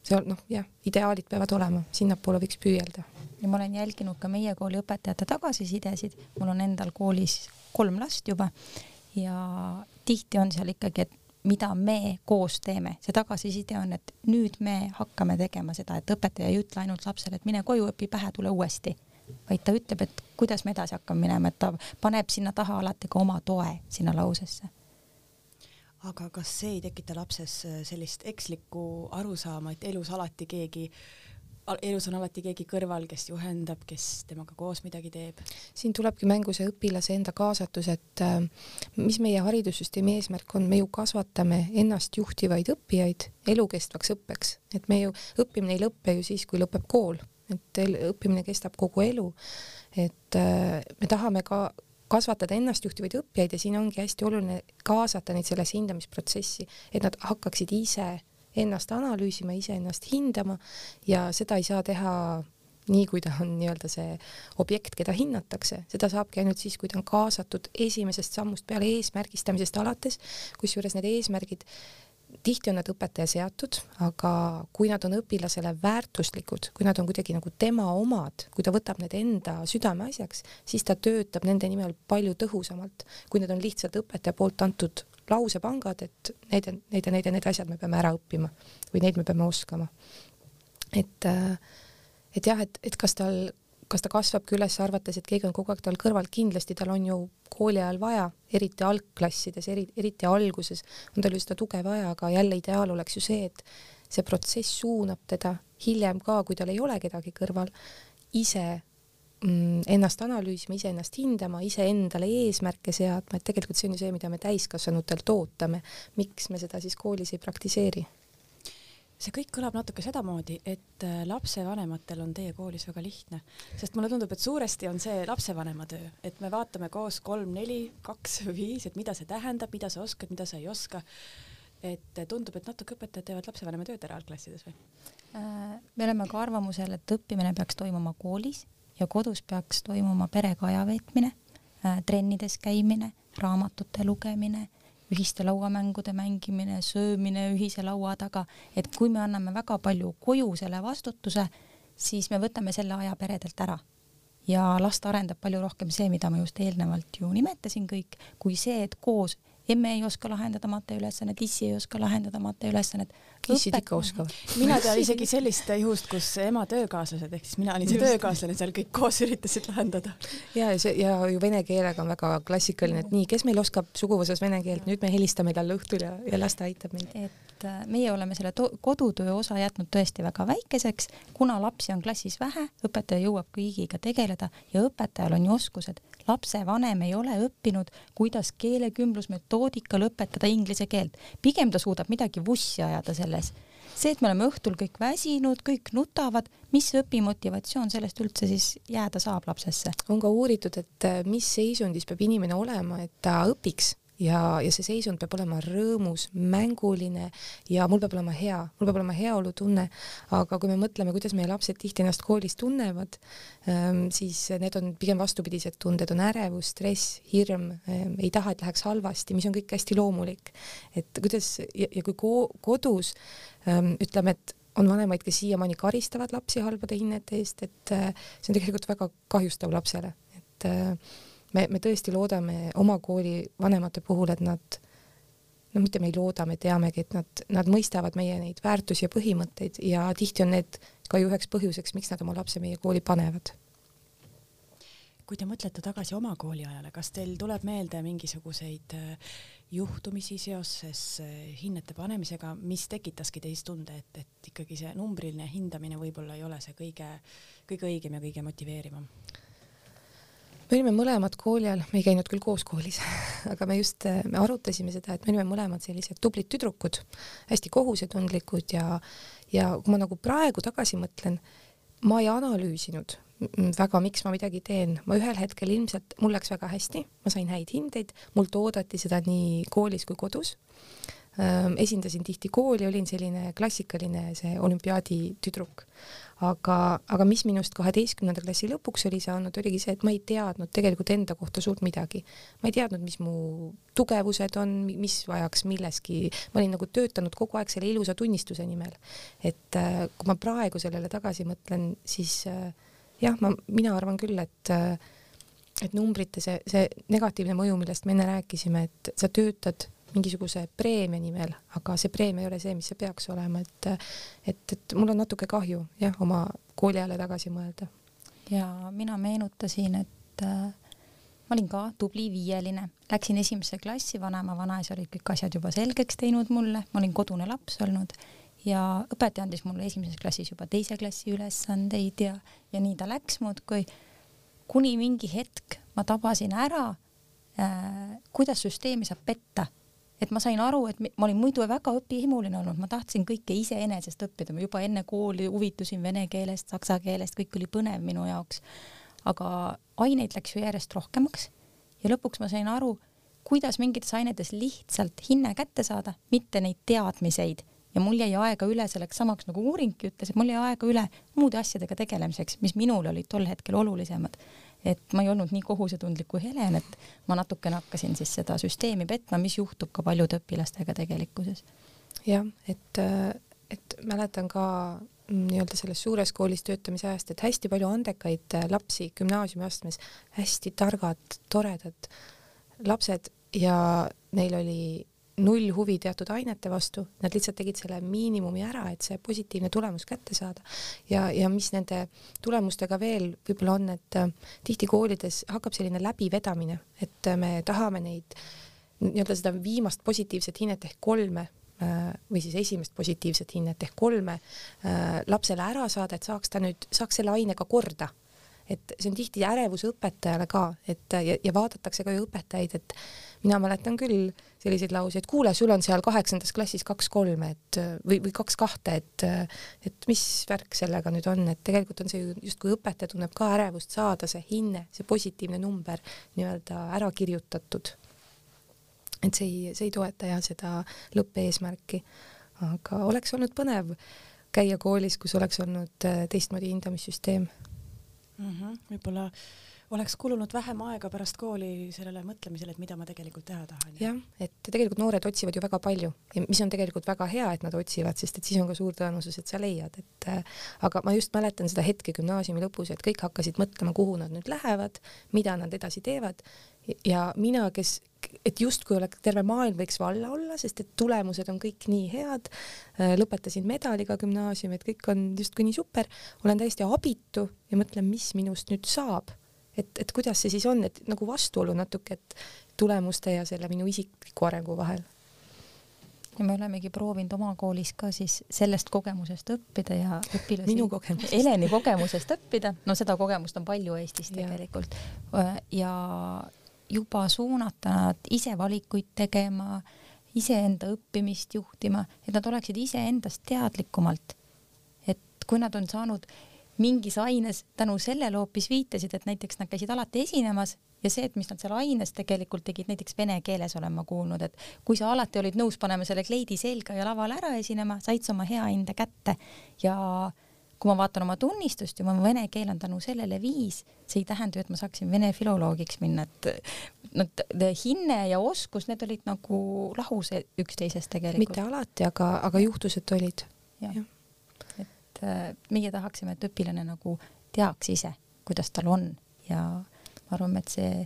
see on noh, jah, ideaalid peavad olema, sinnapoole võiks püüelda. ja ma olen jälginud ka meie kooli õpetajate tagasisidesid, mul on endal koolis kolm last juba ja tihti on seal ikkagi, et mida me koos teeme, see tagasiside on, et nüüd me hakkame tegema seda, et õpetaja ei ütle ainult lapsele, et mine koju, õpi pähe, tule uuesti, vaid ta ütleb, et kuidas me edasi hakkame minema, et ta paneb sinna taha alati ka oma toe sinna lausesse aga kas see ei tekita lapses äh, sellist ekslikku arusaama, et elus alati keegi elus on alati keegi kõrval, kes juhendab, kes temaga koos midagi teeb. siin tulebki mängu see õpilase enda kaasatus, et äh, mis meie haridussüsteemi eesmärk on, me ju kasvatame ennast juhtivaid õppijaid elukestvaks õppeks, et me ju, õppimine ei lõpe ju siis, kui lõpeb kool, et õppimine kestab kogu elu. et äh, me tahame ka kasvatada ennastjuhtivaid õppijaid ja siin ongi hästi oluline kaasata neid sellesse hindamisprotsessi, et nad hakkaksid ise ennast analüüsima, iseennast hindama ja seda ei saa teha nii, kui ta on nii-öelda see objekt, keda hinnatakse, seda saabki ainult siis, kui ta on kaasatud esimesest sammust peale eesmärgistamisest alates, kusjuures need eesmärgid tihti on nad õpetaja seatud, aga kui nad on õpilasele väärtuslikud, kui nad on kuidagi nagu tema omad, kui ta võtab need enda südameasjaks, siis ta töötab nende nimel palju tõhusamalt, kui need on lihtsalt õpetaja poolt antud lausepangad, et need, need ja need ja need asjad me peame ära õppima või neid me peame oskama. et, et jah, et, et kas tal kas ta kasvabki üles arvates, et keegi on kogu aeg tal kõrval, kindlasti tal on ju kooli ajal vaja, eriti algklassides, eri, eriti alguses on tal ju seda tuge vaja, aga jälle ideaal oleks ju see, et see protsess suunab teda hiljem ka, kui tal ei ole kedagi kõrval, ise mm, ennast analüüsima, iseennast hindama, iseendale eesmärke seadma, et tegelikult see on ju see, mida me täiskasvanutelt ootame. miks me seda siis koolis ei praktiseeri? See kõik kõlab natuke sedamoodi, et äh, lapsevanematel on teie koolis väga lihtne, sest mulle tundub, et suuresti on see lapsevanema töö, et me vaatame koos kolm-neli, kaks või viis, et mida see tähendab, mida sa oskad, mida sa ei oska. et tundub, et natuke õpetajad teevad lapsevanema tööd ära algklassides või? Äh, me oleme ka arvamusel, et õppimine peaks toimuma koolis ja kodus peaks toimuma perega aja veetmine, äh, trennides käimine, raamatute lugemine ühiste lauamängude mängimine, söömine ühise laua taga, et kui me anname väga palju koju selle vastutuse, siis me võtame selle aja peredelt ära. ja last arendab palju rohkem see, mida ma just eelnevalt ju nimetasin kõik, kui see, et koos emme ei oska lahendada mateülesannet, issi ei oska lahendada mateülesannet. issid ikka oskavad. mina tean isegi sellist juhust, kus ema töökaaslased ehk siis mina olin see töökaaslane seal kõik koos üritasid lahendada. ja see ja ju vene keelega on väga klassikaline, et nii, kes meil oskab suguvõsas vene keelt, nüüd me helistame talle õhtul ja, ja las ta aitab meid. et äh, meie oleme selle kodutöö osa jätnud tõesti väga väikeseks, kuna lapsi on klassis vähe, õpetaja jõuab kõigiga tegeleda ja õpetajal on ju oskused lapsevanem ei ole õppinud, kuidas keelekümblusmetoodikal õpetada inglise keelt, pigem ta suudab midagi vussi ajada selles. see, et me oleme õhtul kõik väsinud, kõik nutavad, mis õpimotivatsioon sellest üldse siis jääda saab lapsesse? on ka uuritud, et mis seisundis peab inimene olema, et ta õpiks ja, ja see seisund peab olema rõõmus, mänguline ja mul peab olema hea, mul peab olema heaolutunne, aga kui me mõtleme, kuidas meie lapsed tihti ennast koolis tunnevad, ähm, siis need on pigem vastupidised tunded, on ärevus, stress, hirm, ähm, ei taha, et läheks halvasti, mis on kõik hästi loomulik. et kuidas ja, ja kui ko kodus ähm, ütleme, et on vanemaid, kes siiamaani karistavad lapsi halbade hinnete eest, et äh, see on tegelikult väga kahjustav lapsele, et äh, me, me tõesti loodame oma kooli vanemate puhul, et nad no mitte me ei looda, me teamegi, et nad, nad mõistavad meie neid väärtusi ja põhimõtteid ja tihti on need ka ju üheks põhjuseks, miks nad oma lapse meie kooli panevad. kui te mõtlete tagasi oma kooliajale, kas teil tuleb meelde mingisuguseid äh, juhtumisi seoses äh, hinnete panemisega, mis tekitaski teis tunde, et, et ikkagi see numbriline hindamine võib-olla ei ole see kõige, kõige õigem ja kõige motiveerivam? Me olime mõlemad kooli ajal, me ei käinud küll koos koolis aga me just, me arutasime seda, et me olime mõlemad sellised tublid tüdrukud, hästi kohusetundlikud ja, ja kui ma nagu praegu tagasi mõtlen, ma ei analüüsinud väga, miks ma midagi teen, ma ühel hetkel ilmselt, mul läks väga hästi, ma sain häid hindeid, mult oodati seda nii koolis kui kodus esindasin tihti kooli, olin selline klassikaline see olümpiaadi tüdruk aga, aga mis minust kaheteistkümnenda klassi lõpuks oli saanud, oligi see, et ma ei teadnud tegelikult enda kohta suurt midagi. ma ei teadnud, mis mu tugevused on, mis vajaks milleski, ma olin nagu töötanud kogu aeg selle ilusa tunnistuse nimel. et äh, kui ma praegu sellele tagasi mõtlen, siis äh, jah, ma, mina arvan küll, et äh, et numbrite see, see negatiivne mõju, millest me enne rääkisime, et sa töötad mingisuguse preemia nimel, aga see preemia ei ole see, mis see peaks olema, et et, et mul on natuke kahju jah, oma kooliajale tagasi mõelda. ja mina meenutasin, et äh, ma olin ka tubli viieline, läksin esimesse klassi, vanaema, vanaisa olid kõik asjad juba selgeks teinud mulle, ma olin kodune laps olnud ja õpetaja andis mulle esimeses klassis juba teise klassi ülesandeid ja, ja nii ta läks muudkui, kuni mingi hetk ma tabasin ära äh,, kuidas süsteemi saab petta et ma sain aru, et ma olin muidu väga õpihimuline olnud, ma tahtsin kõike iseenesest õppida, ma juba enne kooli huvitusin vene keelest, saksa keelest, kõik oli põnev minu jaoks. aga aineid läks ju järjest rohkemaks ja lõpuks ma sain aru, kuidas mingites ainetes lihtsalt hinne kätte saada, mitte neid teadmiseid ja mul jäi aega üle selleks samaks, nagu uuringki ütles, et mul jäi aega üle muude asjadega tegelemiseks, mis minul olid tol hetkel olulisemad et ma ei olnud nii kohusetundlik kui Helen, et ma natukene hakkasin siis seda süsteemi petma, mis juhtub ka paljude õpilastega tegelikkuses. jah, et, et mäletan ka nii-öelda selles suures koolis töötamise ajast, et hästi palju andekaid lapsi gümnaasiumiastmes, hästi targad, toredad lapsed ja neil oli null huvi teatud ainete vastu, nad lihtsalt tegid selle miinimumi ära, et see positiivne tulemus kätte saada. ja, ja mis nende tulemustega veel võib-olla on, et äh, tihti koolides hakkab selline läbivedamine, et äh, me tahame neid nii-öelda seda viimast positiivset hinnet ehk kolme äh, või siis esimest positiivset hinnet ehk kolme lapsele ära saada, et saaks ta nüüd, saaks selle ainega korda et see on tihti ärevus õpetajale ka, et ja, ja vaadatakse ka ju õpetajaid, et mina mäletan küll selliseid lauseid, kuule, sul on seal kaheksandas klassis kaks-kolm, et või, või kaks-kahte, et et mis värk sellega nüüd on, et tegelikult on see ju justkui õpetaja tunneb ka ärevust saada see hinne, see positiivne number nii-öelda ära kirjutatud. et see ei, see ei toeta jah seda lõppeesmärki, aga oleks olnud põnev käia koolis, kus oleks olnud teistmoodi hindamissüsteem. Mm -hmm.. võib-olla oleks kulunud vähem aega pärast kooli sellele mõtlemisele, et mida ma tegelikult teha tahan. jah, et tegelikult noored otsivad ju väga palju. Ja mis on tegelikult väga hea, et nad otsivad, sest et siis on ka suur tõenäosus, et sa leiad, et äh, aga ma just mäletan seda hetke gümnaasiumi lõpus, et kõik hakkasid mõtlema, kuhu nad nüüd lähevad, mida nad edasi teevad. Ja mina, kes, et justkui oleks terve maailm võiks valla olla, sest et tulemused on kõik nii head, äh, lõpetasin medaliga gümnaasiumi, et kõik on justkui nii super, olen täiesti abitu ja mõtlen, mis minust nüüd saab et, et kuidas see siis on, et nagu vastuolu natuke, et tulemuste ja selle minu isikliku arengu vahel. ja me olemegi proovinud oma koolis ka siis sellest kogemusest õppida ja õpilasi. minu kogemusest. Heleni kogemusest õppida, no seda kogemust on palju Eestis tegelikult ja, ja juba suunata nad ise valikuid tegema, iseenda õppimist juhtima, et nad oleksid iseendast teadlikumalt. et kui nad on saanud mingis aines tänu sellele hoopis viitasid, et näiteks nad käisid alati esinemas ja see, et mis nad seal aines tegelikult tegid, näiteks vene keeles olen ma kuulnud, et kui sa alati olid nõus panema selle kleidi selga ja laval ära esinema, said sa oma hea hinde kätte ja kui ma vaatan oma tunnistust ja mu vene keel on tänu sellele viis, see ei tähenda ju, et ma saaksin vene filoloogiks minna, et nad, hinne ja oskus, need olid nagu lahus üksteisest tegelikult. mitte alati, aga, aga juhtus, et olid. jah ja et äh, meie tahaksime, et õpilane nagu teaks ise, kuidas tal on ja me arvame, et see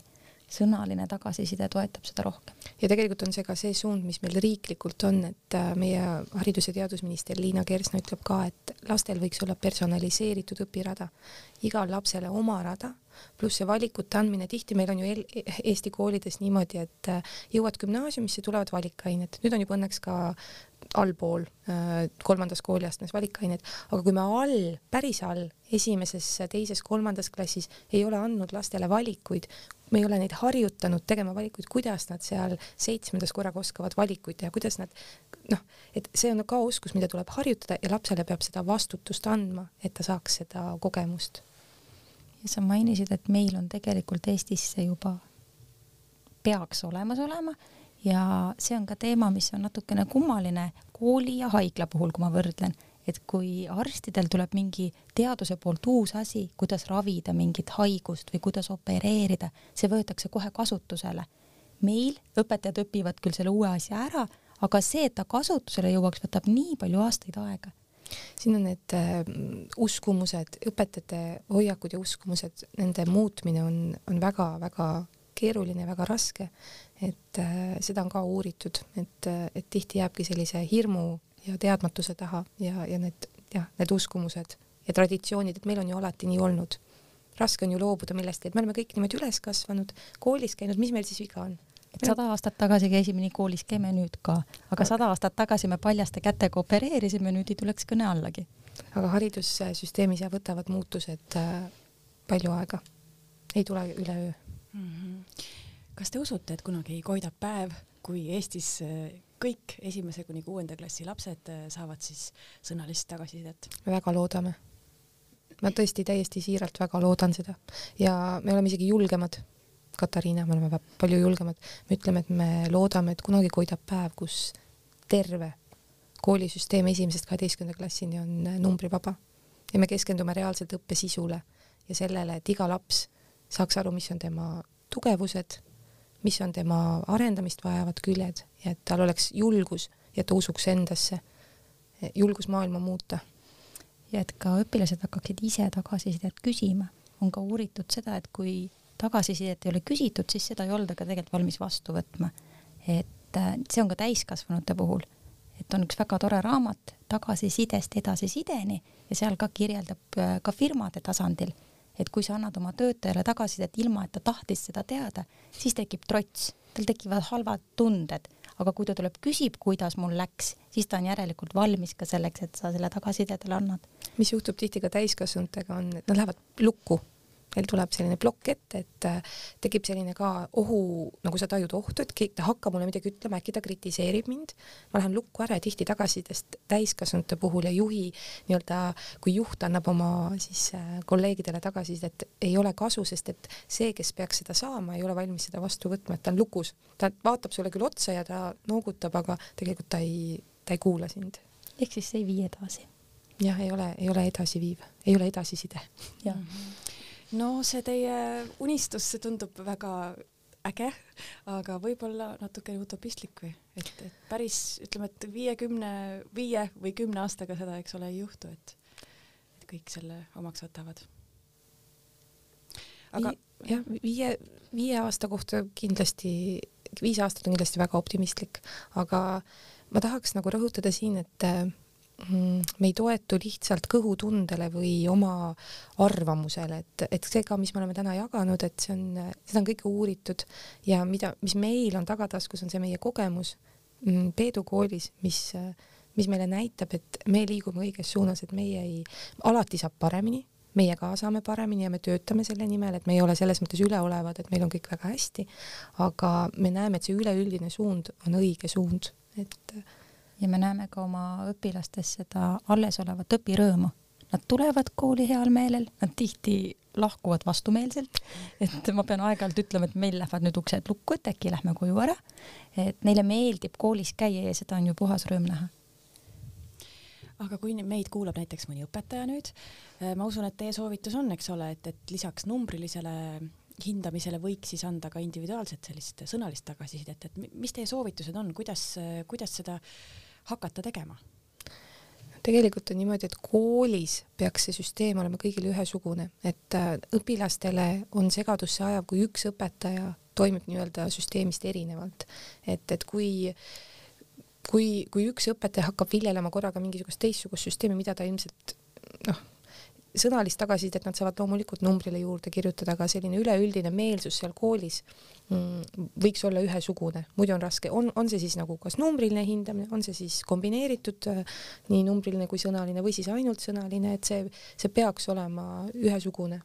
sõnaline tagasiside toetab seda rohkem. ja tegelikult on see ka see suund, mis meil riiklikult on, et äh, meie haridus- ja teadusminister Liina Kersna ütleb ka, et lastel võiks olla personaliseeritud õpirada, igal lapsele oma rada, pluss see valikute andmine, tihti meil on ju Eesti koolides niimoodi, et äh, jõuad gümnaasiumisse, tulevad valikained, nüüd on juba õnneks ka allpool äh, kolmandas kooliastmes valikained, aga kui me all, päris all, esimeses, teises, kolmandas klassis ei ole andnud lastele valikuid, me ei ole neid harjutanud tegema valikuid, kuidas nad seal seitsmendas korraga oskavad valikuid teha, kuidas nad noh, et see on ka oskus, mida tuleb harjutada ja lapsele peab seda vastutust andma, et ta saaks seda kogemust. Ja sa mainisid, et meil on tegelikult Eestis see juba peaks olemas olema. Ja see on ka teema, mis on natukene kummaline kooli ja haigla puhul, kui ma võrdlen, et kui arstidel tuleb mingi teaduse poolt uus asi, kuidas ravida mingit haigust või kuidas opereerida, see võetakse kohe kasutusele. meil õpetajad õpivad küll selle uue asja ära, aga see, et ta kasutusele jõuaks, võtab nii palju aastaid aega siin on need äh, uskumused, õpetajate hoiakud ja uskumused, nende muutmine on, on väga-väga keeruline, väga raske et äh, seda on ka uuritud, et, äh, et tihti jääbki sellise hirmu ja teadmatuse taha ja, ja need jah, need uskumused ja traditsioonid, et meil on ju alati nii olnud. raske on ju loobuda millestki, et me oleme kõik niimoodi üles kasvanud, koolis käinud, mis meil siis viga on? Et sada aastat tagasi käisime nii koolis, käime nüüd ka, aga sada aastat tagasi me paljaste kätega opereerisime, nüüd ei tuleks kõne allagi. aga haridussüsteemis ja võtavad muutused äh, palju aega, ei tule üleöö mm. -hmm kas te usute, et kunagi koidab päev, kui Eestis äh, kõik esimese kuni kuuenda klassi lapsed äh, saavad siis sõnalist tagasisidet? me väga loodame. ma tõesti täiesti siiralt väga loodan seda ja me oleme isegi julgemad. Katariina, me oleme palju julgemad. me ütleme, et me loodame, et kunagi koidab päev, kus terve koolisüsteem esimesest kaheteistkümnenda klassini on äh, numbrivaba ja me keskendume reaalselt õppe sisule ja sellele, et iga laps saaks aru, mis on tema tugevused mis on tema arendamist vajavad küljed ja et tal oleks julgus ja ta usuks endasse, julgus maailma muuta. ja et ka õpilased hakkaksid ise tagasisidet küsima, on ka uuritud seda, et kui tagasisidet ei ole küsitud, siis seda ei olda ka tegelikult valmis vastu võtma. et äh, see on ka täiskasvanute puhul, et on üks väga tore raamat Tagasisidest edasisideni ja seal ka kirjeldab äh, ka firmade tasandil et kui sa annad oma töötajale tagasisidet ilma, et ta tahtis seda teada, siis tekib trots, tal tekivad halvad tunded, aga kui ta tuleb, küsib, kuidas mul läks, siis ta on järelikult valmis ka selleks, et sa selle tagasiside talle annad. mis juhtub tihti ka täiskasvanutega, on, et nad lähevad lukku meil tuleb selline plokk ette, et äh, tekib selline ka ohu, nagu sa tajud ohtu, et keegi ta hakkab mulle midagi ütlema, äkki ta kritiseerib mind. ma lähen lukku ära ja tihti tagasisidest täiskasvanute puhul ja juhi nii-öelda, kui juht annab oma siis äh, kolleegidele tagasisidet, ei ole kasu, sest et see, kes peaks seda saama, ei ole valmis seda vastu võtma, et ta on lukus. ta vaatab sulle küll otsa ja ta noogutab, aga tegelikult ta ei, ta ei kuula sind. ehk siis see ei vii edasi jah, ei ole, ei ole edasiviiv, ei ole edasiside. jah mm -hmm no see teie unistus, see tundub väga äge, aga võib-olla natukene utopistlik või, et, et päris ütleme, et viiekümne, viie või kümne aastaga seda, eks ole, ei juhtu, et, et kõik selle omaks võtavad. aga Vi, jah, viie, viie aasta kohta kindlasti, viis aastat on kindlasti väga optimistlik, aga ma tahaks nagu rõhutada siin, et me ei toetu lihtsalt kõhutundele või oma arvamusele, et, et see ka, mis me oleme täna jaganud, et see on, seda on kõike uuritud ja mida, mis meil on tagataskus, on see meie kogemus mm, Peedu koolis, mis, mis meile näitab, et me liigume õiges suunas, et meie ei, alati saab paremini, meie ka saame paremini ja me töötame selle nimel, et me ei ole selles mõttes üleolevad, et meil on kõik väga hästi, aga me näeme, et see üleüldine suund on õige suund, et ja me näeme ka oma õpilastes seda allesolevat õpirõõmu. Nad tulevad kooli heal meelel, nad tihti lahkuvad vastumeelselt, et ma pean aeg-ajalt ütlema, et meil lähevad nüüd uksed lukku, et äkki lähme koju ära. et neile meeldib koolis käia ja seda on ju puhas rõõm näha aga kui meid kuulab näiteks mõni õpetaja nüüd, eh, ma usun, et teie soovitus on, eks ole, et, et lisaks numbrilisele hindamisele võiks siis anda ka individuaalset sellist sõnalist tagasisidet, et mis teie soovitused on, kuidas, kuidas seda hakata tegema? tegelikult on niimoodi, et koolis peaks see süsteem olema kõigile ühesugune, et äh, õpilastele on segadusse ajav, kui üks õpetaja toimib nii-öelda süsteemist erinevalt. et, et kui kui, kui üks õpetaja hakkab viljelema korraga mingisugust teistsugust süsteemi, mida ta ilmselt noh, sõnalist tagasisidet nad saavad loomulikult numbrile juurde kirjutada, aga selline üleüldine meelsus seal koolis mm, võiks olla ühesugune, muidu on raske, on, on see siis nagu kas numbriline hindamine, on see siis kombineeritud äh, nii numbriline kui sõnaline või siis ainult sõnaline, et see, see peaks olema ühesugune.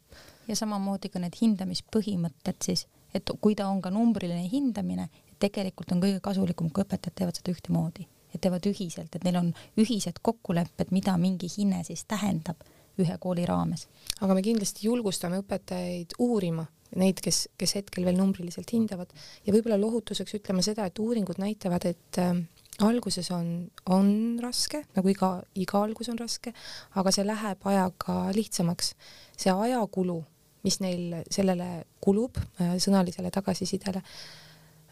ja samamoodi ka need hindamispõhimõtted siis, et kui ta on ka numbriline hindamine, tegelikult on kõige kasulikum, kui õpetajad teevad seda ühtemoodi, et teevad ühiselt, et neil on ühised kokkulepped, mida mingi hinne siis tähendab ühe kooli raames. aga me kindlasti julgustame õpetajaid uurima neid, kes, kes hetkel veel numbriliselt hindavad ja võib-olla lohutuseks ütleme seda, et uuringud näitavad, et äh, alguses on, on raske, nagu iga, iga algus on raske, aga see läheb ajaga lihtsamaks. see ajakulu, mis neil sellele kulub äh,, sõnalisele tagasisidele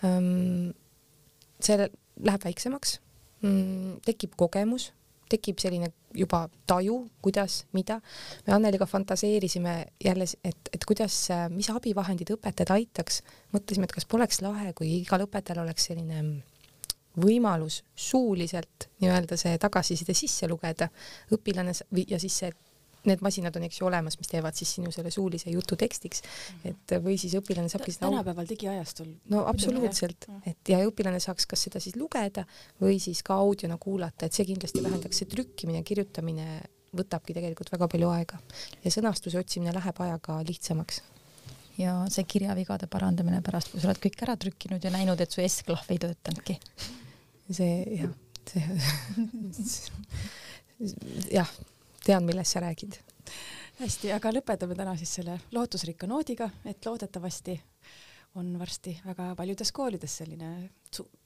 ähm,, see läheb väiksemaks mm,, tekib kogemus tekib selline juba taju, kuidas, mida. me Anneliga fantaseerisime jälle, et, et kuidas, mis abivahendid õpetajad aitaks. mõtlesime, et kas poleks lahe, kui igal õpetajal oleks selline võimalus suuliselt nii-öelda see tagasiside sisse lugeda, õpilane ja siis see need masinad on, eks ju, olemas, mis teevad siis sinu selle suulise jutu tekstiks, mhm. et või siis õpilane saabki seda tänapäeval digiajastul. no absoluutselt, et ja õpilane saaks kas seda siis lugeda või siis ka audiona kuulata, et see kindlasti vähendaks, see trükkimine, kirjutamine võtabki tegelikult väga palju aega. Ja sõnastuse otsimine läheb ajaga lihtsamaks. Ja see kirjavigade parandamine pärast, kui sa oled kõik ära trükkinud ja näinud, et su S-klahv ei töötanudki. see jah, see jah tean, millest sa räägid. hästi, aga lõpetame täna siis selle lootusrikka noodiga, et loodetavasti on varsti väga paljudes koolides selline,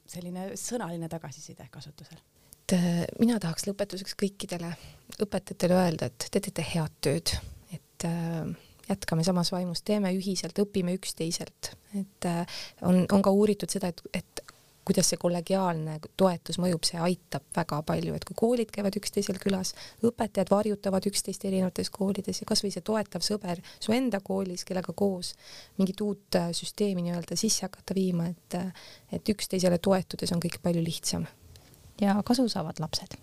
selline sõnaline tagasiside kasutusel. et äh, mina tahaks lõpetuseks kõikidele õpetajatele öelda, et te teete head tööd, et äh, jätkame samas vaimus, teeme ühiselt, õpime üksteiselt, et äh, on, on ka uuritud seda, et, et kuidas see kollegiaalne toetus mõjub, see aitab väga palju, et kui koolid käivad üksteisel külas, õpetajad varjutavad üksteist erinevates koolides ja kasvõi see toetav sõber su enda koolis, kellega koos mingit uut äh, süsteemi nii-öelda sisse hakata viima, et, äh, et üksteisele toetudes on kõik palju lihtsam. ja kasu saavad lapsed.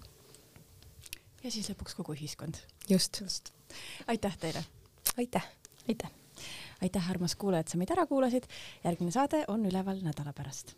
ja siis lõpuks kogu ühiskond. just, just.. aitäh teile. aitäh. aitäh. aitäh, armas kuulaja, et sa meid ära kuulasid. järgmine saade on üleval nädala pärast